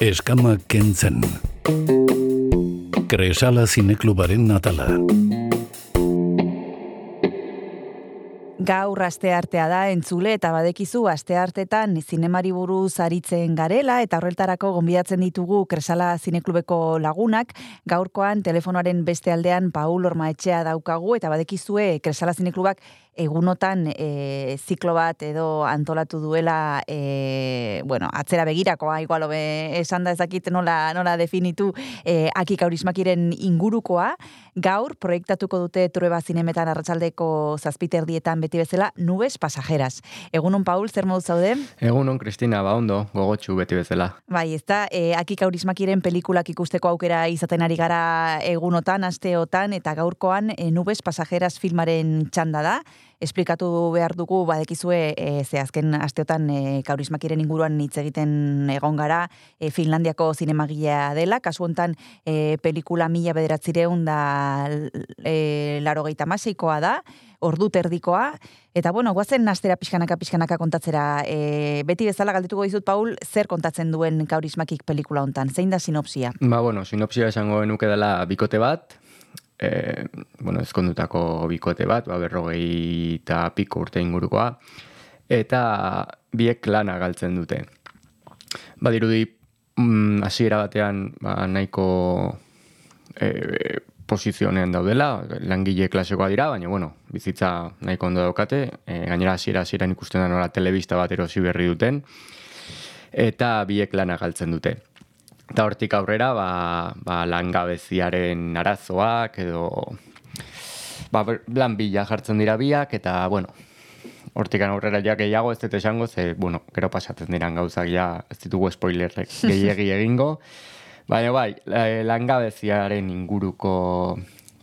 Eskama kentzen. Kresala zineklubaren natala. Gaur aste artea da entzule eta badekizu aste artetan zinemari buruz aritzen garela eta horretarako gonbidatzen ditugu Kresala Zineklubeko lagunak. Gaurkoan telefonoaren beste aldean Paul Ormaetxea daukagu eta badekizue Kresala Zineklubak egunotan e, ziklo bat edo antolatu duela e, bueno, atzera begirakoa igual obe esan da ezakit nola, nola definitu e, aki kaurismakiren ingurukoa gaur proiektatuko dute trueba zinemetan arratsaldeko zazpiterdietan beti bezala nubes pasajeras. Egunon Paul, zer modu zaude? Egunon Kristina, ba ondo, gogotxu beti bezala. Bai, ez da, e, aki kaurismakiren pelikulak ikusteko aukera izaten ari gara egunotan, asteotan, eta gaurkoan e, nubes pasajeras filmaren txanda da esplikatu behar dugu badekizue e, ze azken asteotan e, kaurismakiren inguruan hitz egiten egon gara e, Finlandiako zinemagilea dela, kasu hontan e, pelikula mila bederatzireun da e, laro geita maseikoa da, ordu terdikoa, eta bueno, guazen astera pixkanaka pixkanaka kontatzera, e, beti bezala galdetuko dizut, Paul, zer kontatzen duen kaurismakik pelikula hontan, zein da sinopsia? Ba, bueno, sinopsia esango nuke dela bikote bat, e, bueno, ezkondutako bikote bat, ba, berrogei eta piko urte ingurukoa, eta biek lana galtzen dute. Ba, dirudi, mm, hasiera batean, ba, nahiko e, posizionean daudela, langile klasekoa dira, baina, bueno, bizitza nahiko ondo daukate, e, gainera hasiera hasieran ikusten da nola telebista bat erosi berri duten, eta biek lana galtzen dute. Eta hortik aurrera, ba, ba langabeziaren arazoak edo ba, lan bila jartzen dira biak, eta, bueno, hortik aurrera ja gehiago ez dut esango, ze, bueno, gero pasatzen diran gauzak ja ez ditugu spoilerrek gehiagi egingo. Baina bai, langabeziaren inguruko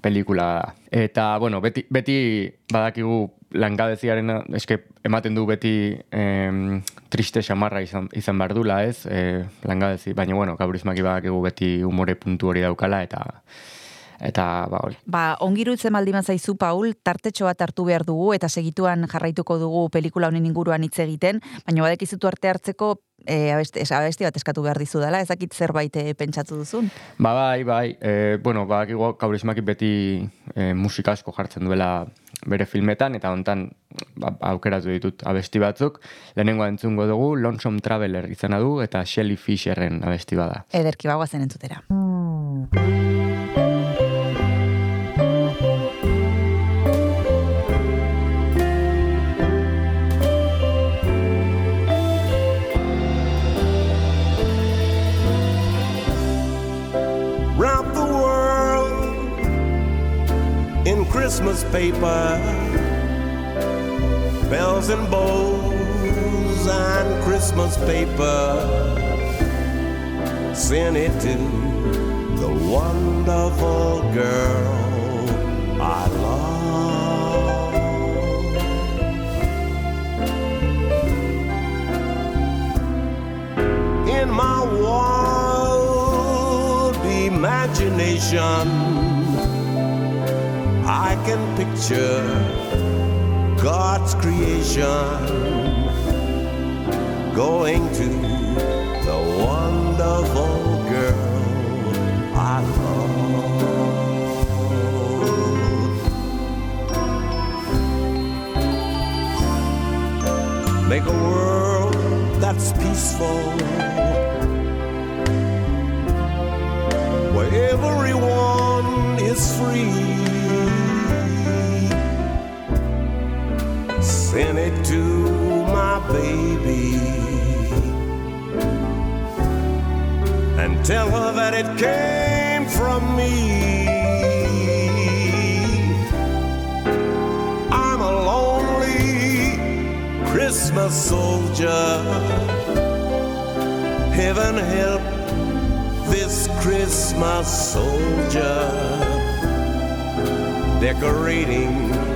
pelikula da. Eta, bueno, beti, beti badakigu langabeziaren eske ematen du beti em, triste xamarra izan, izan behar dula, ez? E, langabezi, baina bueno, gaurizmaki badakigu beti umore puntu hori daukala eta eta ba hori. Ba, ongirutzen maldiman zaizu, Paul, tartetxo bat hartu behar dugu eta segituan jarraituko dugu pelikula honen inguruan hitz egiten, baina badek izutu arte hartzeko e, abesti, abesti bat eskatu behar dizu dela, ezakit zerbait e, pentsatu duzun? Ba, bai, bai, e, bueno, ba, gaurizmaki beti e, musika asko jartzen duela bere filmetan, eta hontan ba, aukeratu ditut abesti batzuk. Lehenengo entzungo dugu, Lonesome Traveler izena du, eta Shelly Fisherren abesti bada. Ederki bagoazen entzutera. Round in Christmas paper, bells and bows and Christmas paper. Send it to the wonderful girl I love. In my wild imagination, I can picture God's creation going to the wonderful girl I love. Make a world that's peaceful where everyone is free. Send it to my baby and tell her that it came from me. I'm a lonely Christmas soldier. Heaven help this Christmas soldier decorating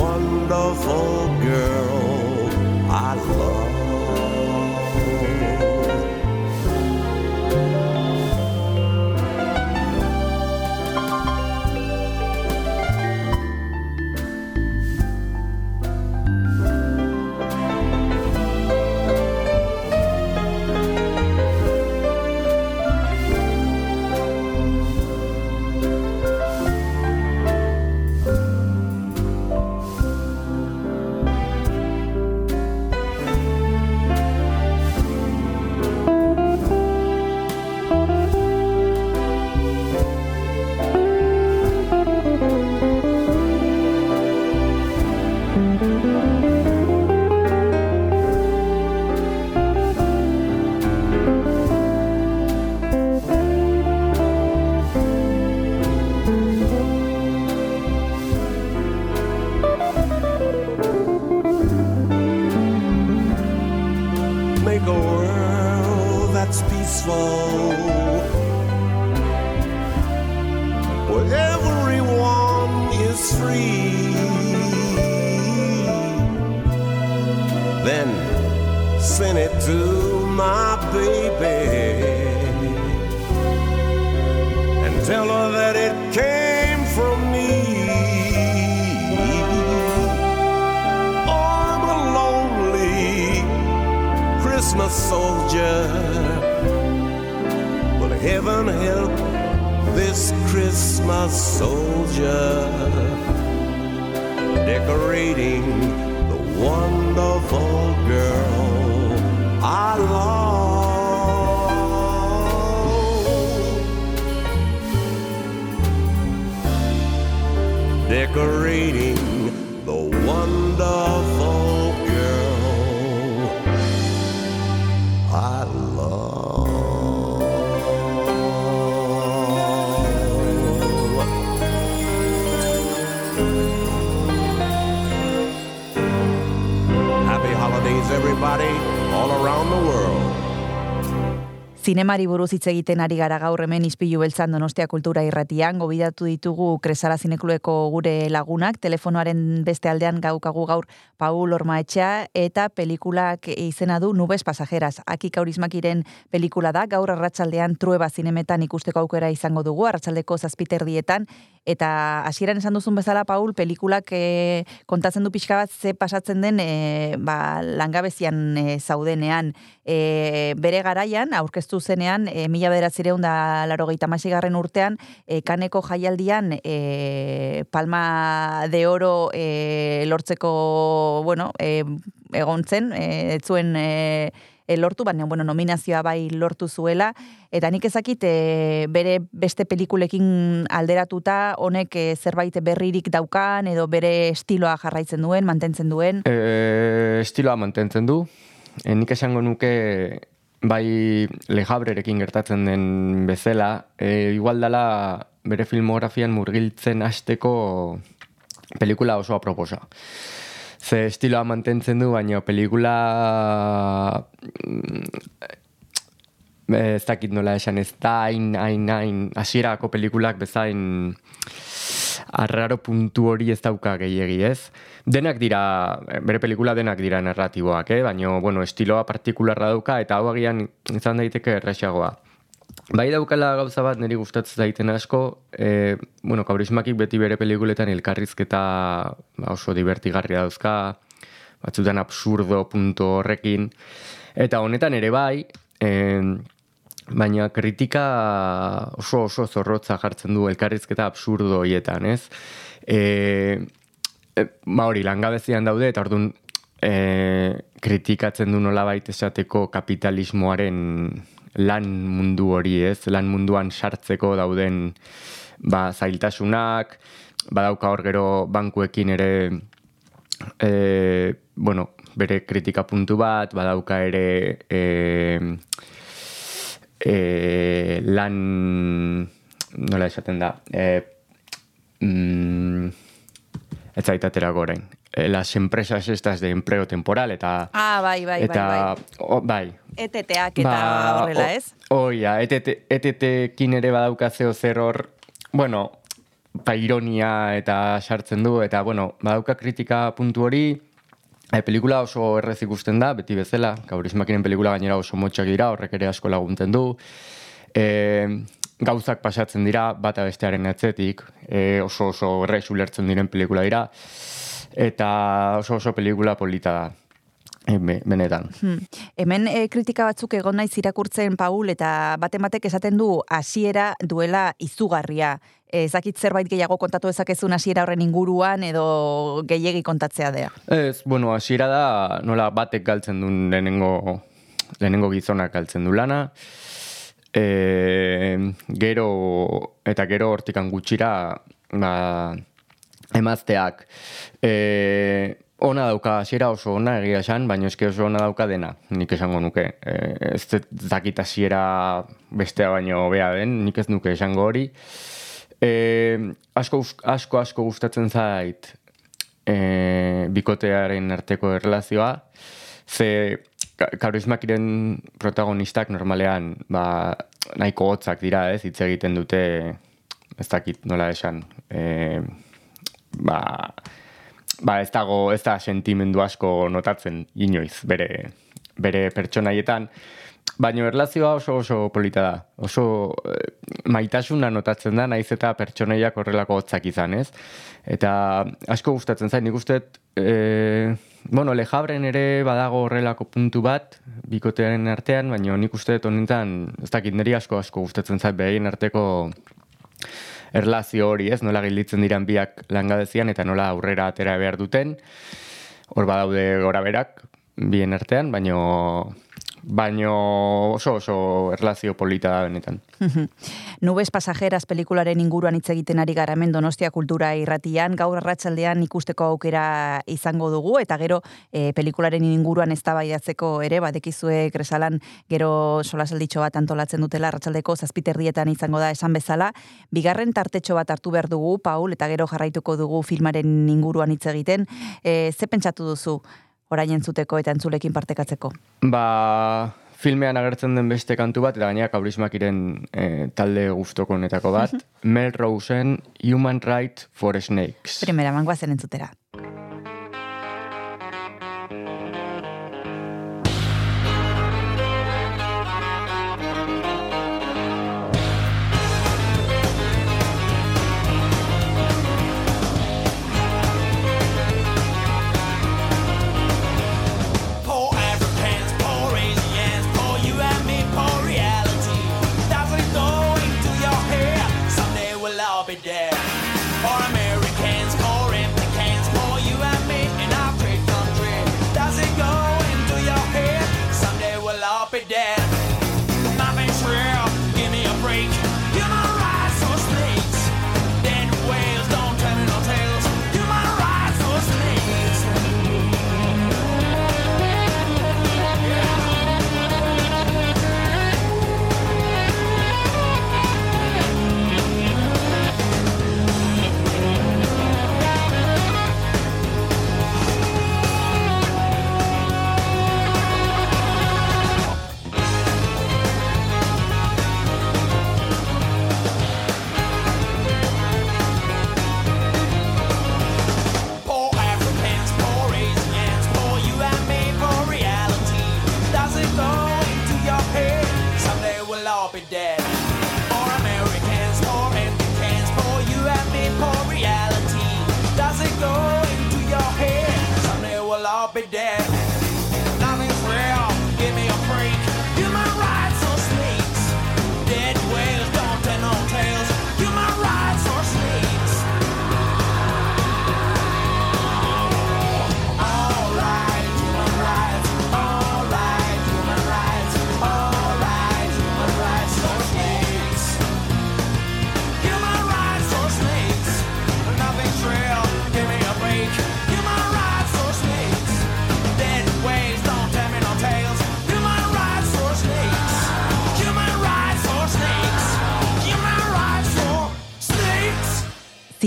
wonderful girl I love. Soldier, but heaven help this Christmas soldier decorating the wonderful girl I love. Decorating everybody, all around the world. Zinemari buruz hitz egiten ari gara gaur hemen izpilu beltzan Donostia Kultura Irratian, gobidatu ditugu Kresala Zineklueko gure lagunak, telefonoaren beste aldean gaukagu gaur Paul Ormaetxea eta pelikulak izena du Nubes Pasajeras. Aki Kaurismakiren pelikula da, gaur arratsaldean trueba zinemetan ikusteko aukera izango dugu, arratsaldeko zazpiterdietan, eta hasieran esan duzun bezala, Paul, pelikulak e, kontatzen du pixka bat ze pasatzen den e, ba, langabezian e, zaudenean. E, bere garaian, aurkeztu zenean, e, mila bederatzireun da laro garren urtean, e, kaneko jaialdian e, Palma de Oro e, lortzeko, bueno, e, egon zen, e, zuen e, lortu, baina bueno, nominazioa bai lortu zuela, eta nik ezakit e, bere beste pelikulekin alderatuta, honek e, zerbait berririk daukan, edo bere estiloa jarraitzen duen, mantentzen duen. E, estiloa mantentzen du. E, nik esango nuke bai lejabrerekin gertatzen den bezala, e, igual dela bere filmografian murgiltzen hasteko pelikula oso aproposa. Ze estiloa mantentzen du, baina pelikula mm, ez dakit nola esan ez da hain, hain, hain, hasierako pelikulak bezain arraro puntu hori ez dauka gehiegi, ez? Denak dira, bere pelikula denak dira narratiboak, eh? baina, bueno, estiloa partikularra dauka, eta hau agian izan daiteke erresagoa. Bai daukala gauza bat niri gustatzen daiten asko, e, bueno, kaurismakik beti bere pelikuletan elkarrizketa ba, oso divertigarria dauzka, batzutan absurdo punto horrekin, eta honetan ere bai, e, baina kritika oso oso zorrotza jartzen du elkarrizketa absurdo hoietan, ez? E, e, ba hori, langabezian daude, eta orduan e, kritikatzen du nolabait esateko kapitalismoaren lan mundu hori, ez? Lan munduan sartzeko dauden ba, zailtasunak, badauka hor gero bankuekin ere e, bueno, bere kritika puntu bat, badauka ere e, e, lan nola esaten da e, mm, ez zaitatera gorein e, las empresas estas de empleo temporal eta Ah, bai, bai, eta, bai, bai. O, bai. Eteteak eta horrela, o- ez? Oia, etete, etetekin ere badauka zeo zer hor, bueno, ba, ironia eta sartzen du, eta, bueno, badauka kritika puntu hori, e, pelikula oso errez ikusten da, beti bezala, kaurismakinen pelikula gainera oso motxak dira, horrek ere asko laguntzen du, e, gauzak pasatzen dira, bata bestearen atzetik, e, oso oso errez ulertzen diren pelikula dira, eta oso oso pelikula polita da, benetan. Hmm. Hemen e, kritika batzuk egon naiz irakurtzen Paul eta baten batek esaten du hasiera duela izugarria. E, ezakit zerbait gehiago kontatu dezakezun hasiera horren inguruan edo gehiegi kontatzea dea. Ez, bueno, hasiera da nola batek galtzen duen lehenengo, lehenengo gizonak galtzen du lana. E, gero, eta gero hortikan gutxira, ba, emazteak. E, ona dauka hasiera oso ona egia esan, baina eske oso ona dauka dena, nik esango nuke. E, ez dakit hasiera bestea baino bea den, nik ez nuke esango hori. E, asko, asko, asko gustatzen zait e, bikotearen arteko erlazioa, ze ka- karismakiren protagonistak normalean ba, nahiko hotzak dira, ez, hitz egiten dute, ez dakit nola esan, e, ba, ba ez dago, ez da sentimendu asko notatzen inoiz, bere, bere pertsonaietan, Baina erlazioa oso oso polita da. Oso eh, maitasuna notatzen da, naiz eta pertsoneiak horrelako hotzak izan, ez? Eta asko gustatzen zain, nik uste, e, bueno, lejabren ere badago horrelako puntu bat, bikotearen artean, baina nik uste honetan, ez dakit niri asko asko gustatzen zait behin arteko erlazio hori, ez? Nola gilditzen diran biak langadezian eta nola aurrera atera behar duten. Hor badaude gora berak, bien artean, baino baino oso oso erlazio polita da benetan. Nubes pasajeras pelikularen inguruan hitz egiten ari gara hemen Donostia Kultura Irratian, gaur arratsaldean ikusteko aukera izango dugu eta gero e, pelikularen inguruan eztabaidatzeko ere badekizue Kresalan gero solasalditxo bat antolatzen dutela arratsaldeko zazpiterrietan izango da esan bezala. Bigarren tartetxo bat hartu behar dugu, Paul, eta gero jarraituko dugu filmaren inguruan hitz egiten. E, ze pentsatu duzu? Orain entzuteko eta entzulekin partekatzeko? Ba, filmean agertzen den beste kantu bat, eta gainera kaurismakiren e, talde guztoko honetako bat, Mel Rosen, Human Right for Snakes. Primera, mangoazen entzutera.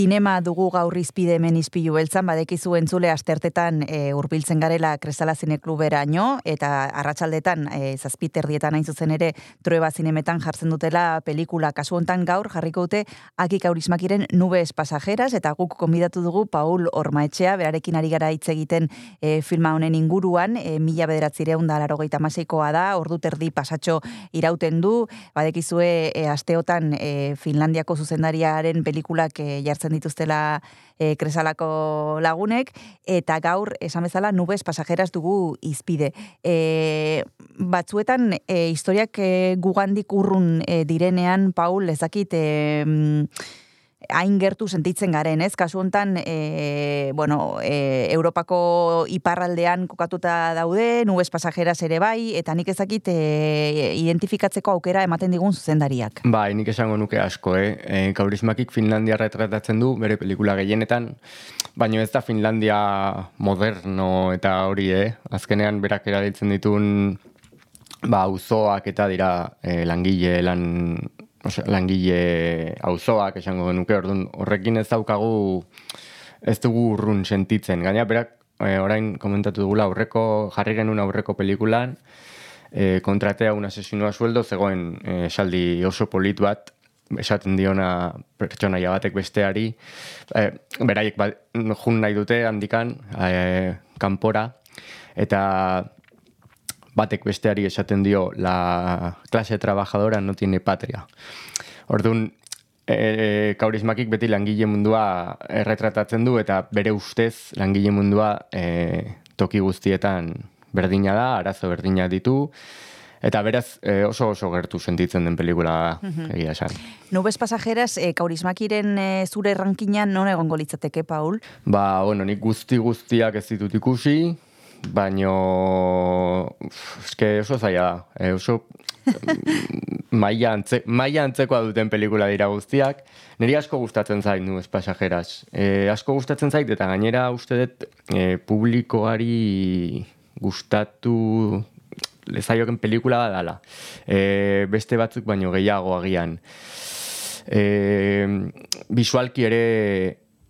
Zinema dugu gaur izpide hemen izpilu beltzan, badekizu entzule astertetan e, urbiltzen garela Kresala Zinekluberaino, eta arratsaldetan e, zazpiterdietan hain zuzen ere trueba zinemetan jartzen dutela pelikula. Kasu hontan gaur jarriko dute akik aurismakiren nubes pasajeras, eta guk konbidatu dugu Paul Ormaetxea, berarekin ari gara hitz egiten e, filma honen inguruan, e, mila bederatzireun da larogeita maseikoa da, ordu terdi pasatxo irauten du, badekizue e, asteotan e, Finlandiako zuzendariaren pelikulak e, jartzen dituztela e, kresalako lagunek, eta gaur, esan bezala, nubes pasajeras dugu izpide. E, batzuetan, e, historiak e, gugandik urrun e, direnean, Paul, ezakit, e, mm, hain gertu sentitzen garen, ez? Kasu hontan, e, bueno, e, Europako iparraldean kokatuta daude, nubes pasajeras ere bai, eta nik ezakit e, identifikatzeko aukera ematen digun zuzendariak. Bai, nik esango nuke asko, eh? E, Kaurismakik Finlandia retratatzen du, bere pelikula gehienetan, baina ez da Finlandia moderno eta hori, eh? Azkenean berak erabiltzen ditun ba, auzoak eta dira eh, langile, lan, osea, langile auzoak esango genuke, orduan horrekin ez daukagu ez dugu urrun sentitzen. Gaina berak e, orain komentatu dugula aurreko, jarri genuen aurreko pelikulan, e, kontratea un asesino a sueldo, zegoen e, esaldi oso polit bat, esaten diona pertsonaia batek besteari, e, beraiek ba, jun nahi dute handikan, e, kanpora, eta batek besteari esaten dio la clase trabajadora no tiene patria. Orduan, e, kaurismakik beti langile mundua erretratatzen du eta bere ustez langile mundua e, toki guztietan berdina da, arazo berdina ditu, eta beraz e, oso oso gertu sentitzen den pelikula da, egia esan. Nubes pasajeras, e, kaurismakiren e, zure rankinan non egongo litzateke, Paul? Ba, bueno, nik guzti guztiak ez ditut ikusi, baino eske oso zaila da. E, oso maila, antze, maila antzekoa duten pelikula dira guztiak. Niri asko gustatzen zait nu ez pasajeras. E, asko gustatzen zait eta gainera uste dut e, publikoari gustatu lezaioken pelikula bat dala. E, beste batzuk baino gehiago agian. E, visualki ere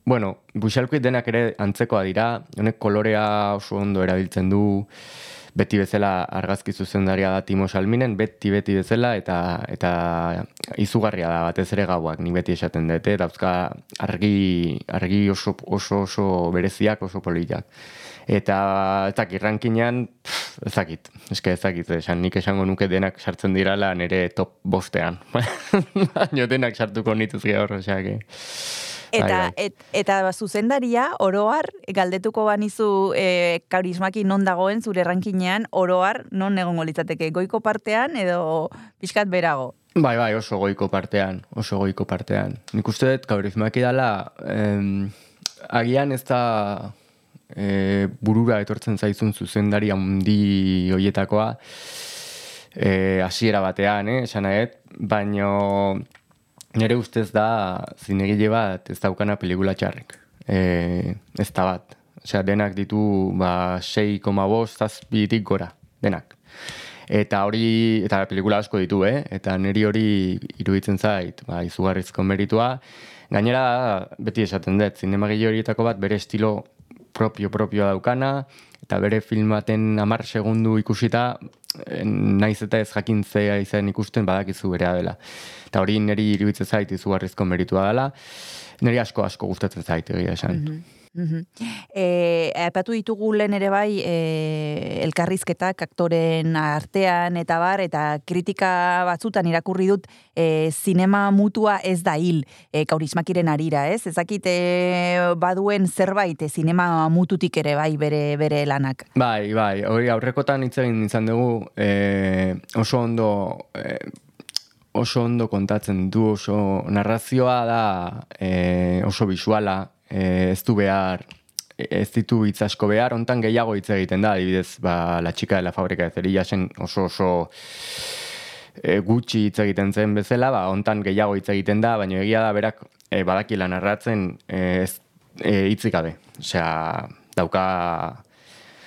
Bueno, buxalkuit denak ere antzekoa dira, honek kolorea oso ondo erabiltzen du, beti bezala argazki zuzendaria da Timo Salminen, beti beti bezala, eta eta izugarria da batez ere gauak, ni beti esaten dute, dauzka argi, argi oso, oso, oso bereziak, oso politak. Eta ez dakit, rankinean, ez dakit, eske ez dakit, esan nik esango nuke denak sartzen dirala nire top bostean. Baina denak sartuko nituzke hor, osea, Eta, Bai, bai. et, eta zuzendaria, oroar, galdetuko banizu e, kaurismaki non dagoen zure rankinean, oroar non egongo litzateke, goiko partean edo pixkat berago. Bai, bai, oso goiko partean, oso goiko partean. Nik uste dut, kaurizmaki dala, em, agian ez da e, burura etortzen zaizun zuzendari handi hoietakoa, e, hasiera batean, eh, esan baino nire ustez da zinegile bat ez daukana pelikula txarrek. E, ez da bat. Osea, denak ditu ba, 6,5 zazpitik gora, denak. Eta hori, eta pelikula asko ditu, eh? Eta niri hori iruditzen zait, ba, izugarrizko meritua. Gainera, beti esaten dut, zinemagile horietako bat bere estilo propio-propioa daukana, eta bere filmaten amar segundu ikusita, naiz eta ez jakintzea izan ikusten badakizu berea dela. Eta hori niri iruditzen zait izugarrizko meritua dela, niri asko asko gustatzen zait egia esan. Mhm. E, aipatu ditugu lehen ere bai e, elkarrizketak aktoren artean eta bar, eta kritika batzutan irakurri dut e, zinema mutua ez da hil e, kaurismakiren arira, ez? Ezakit e, baduen zerbait e, zinema mututik ere bai bere, bere lanak. Bai, bai, hori aurrekotan hitz egin izan dugu e, oso ondo e, oso ondo kontatzen du, oso narrazioa da e, oso visuala, e, ez du behar ez ditu hitz asko behar, hontan gehiago hitz egiten da, adibidez, ba, la chica de la fábrica de cerillas-en oso oso e, gutxi hitz egiten zen bezala, ba, hontan gehiago hitz egiten da, baina egia da berak e, badakila narratzen e, ez e, hitzik gabe. Osea, dauka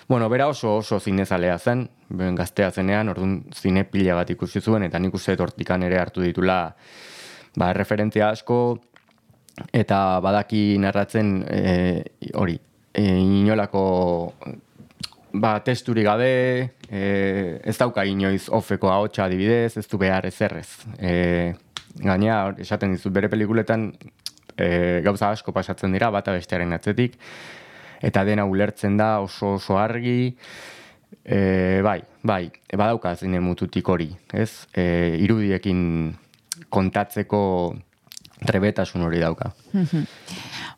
Bueno, bera oso oso zinezalea zen, ben gaztea zenean, orduan zine pila bat ikusi zuen, eta nik uste dut hortikan ere hartu ditula ba, referentzia asko, eta badaki narratzen e, hori, e, inolako ba, testuri gabe, e, ez dauka inoiz ofeko ahotsa adibidez, ez du behar ezerrez. E, gaina, esaten dizut bere pelikuletan e, gauza asko pasatzen dira, bata bestearen atzetik, eta dena ulertzen da oso oso argi, e, bai, bai, badauka zine mututik hori, ez? E, irudiekin kontatzeko trebetasun hori dauka.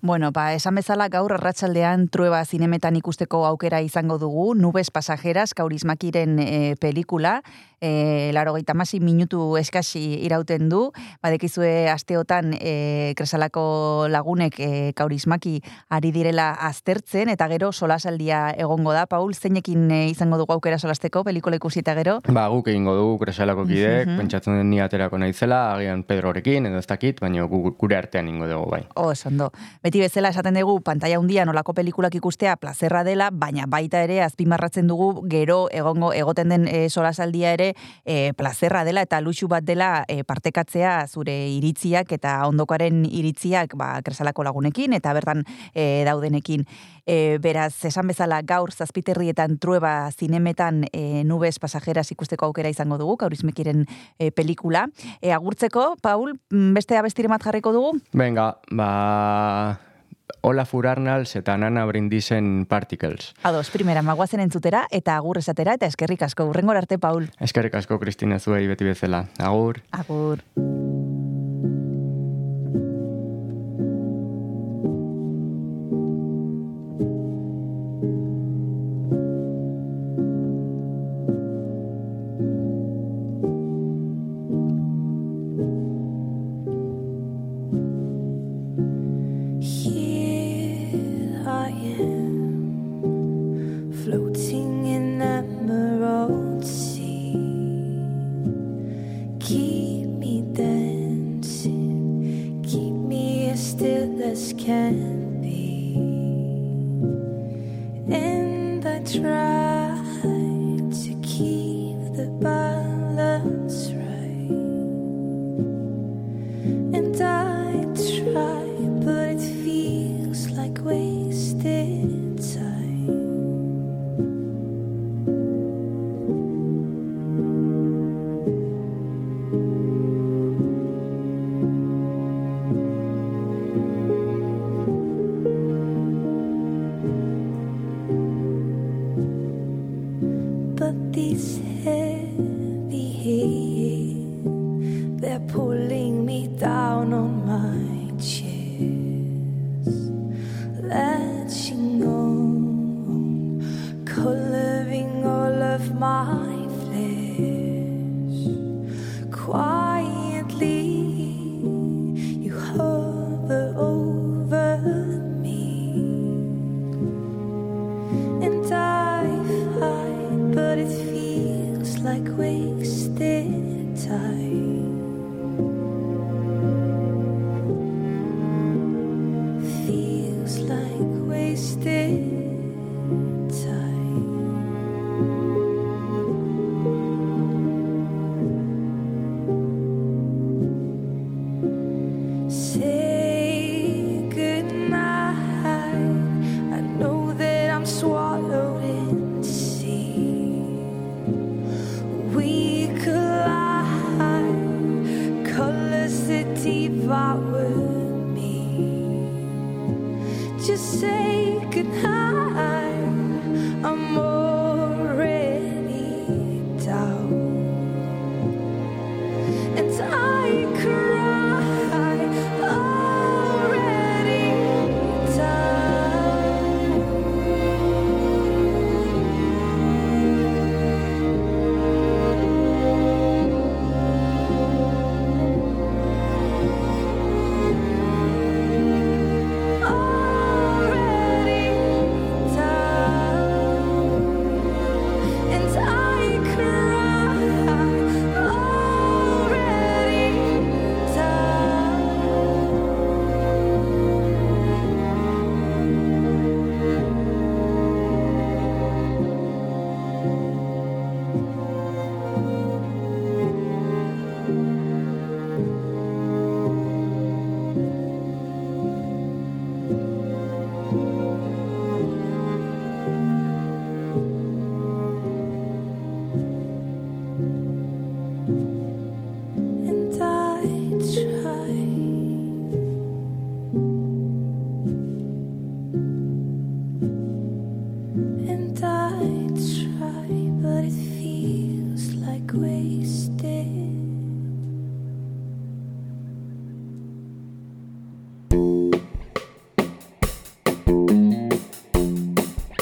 Bueno, ba, esan bezala gaur arratsaldean trueba zinemetan ikusteko aukera izango dugu, Nubes Pasajeras, kaurismakiren e, pelikula, e, laro minutu eskasi irauten du, badekizue asteotan e, kresalako lagunek e, kaurismaki ari direla aztertzen, eta gero solasaldia egongo da, Paul, zeinekin e, izango dugu aukera solasteko pelikula ikusi eta gero? Ba, guk egingo dugu kresalako kideek, pentsatzen den ni aterako naizela, agian Pedrorekin, edo ez dakit, baina gu- gure artean ingo dugu bai. Oh, ondo. Beti bezala esaten dugu pantalla handian olako pelikulak ikustea plazerra dela, baina baita ere azpimarratzen dugu gero egongo egoten den e, solasaldia ere e, plazerra dela eta luxu bat dela e, partekatzea zure iritziak eta ondokoaren iritziak ba, kresalako lagunekin eta bertan e, daudenekin. E, beraz, esan bezala gaur zazpiterrietan trueba zinemetan e, nubes pasajeras ikusteko aukera izango dugu, kaurizmekiren e, pelikula. E, agurtzeko, Paul, mm, beste abestire mat jarriko dugu? Venga, ba... Olaf Urarnals eta Nana Brindisen Particles. Ados, primera, magoazen entzutera eta agur esatera eta eskerrik asko. Urrengor arte, Paul. Eskerrik asko, Kristina, zuei beti bezala. Agur. Agur.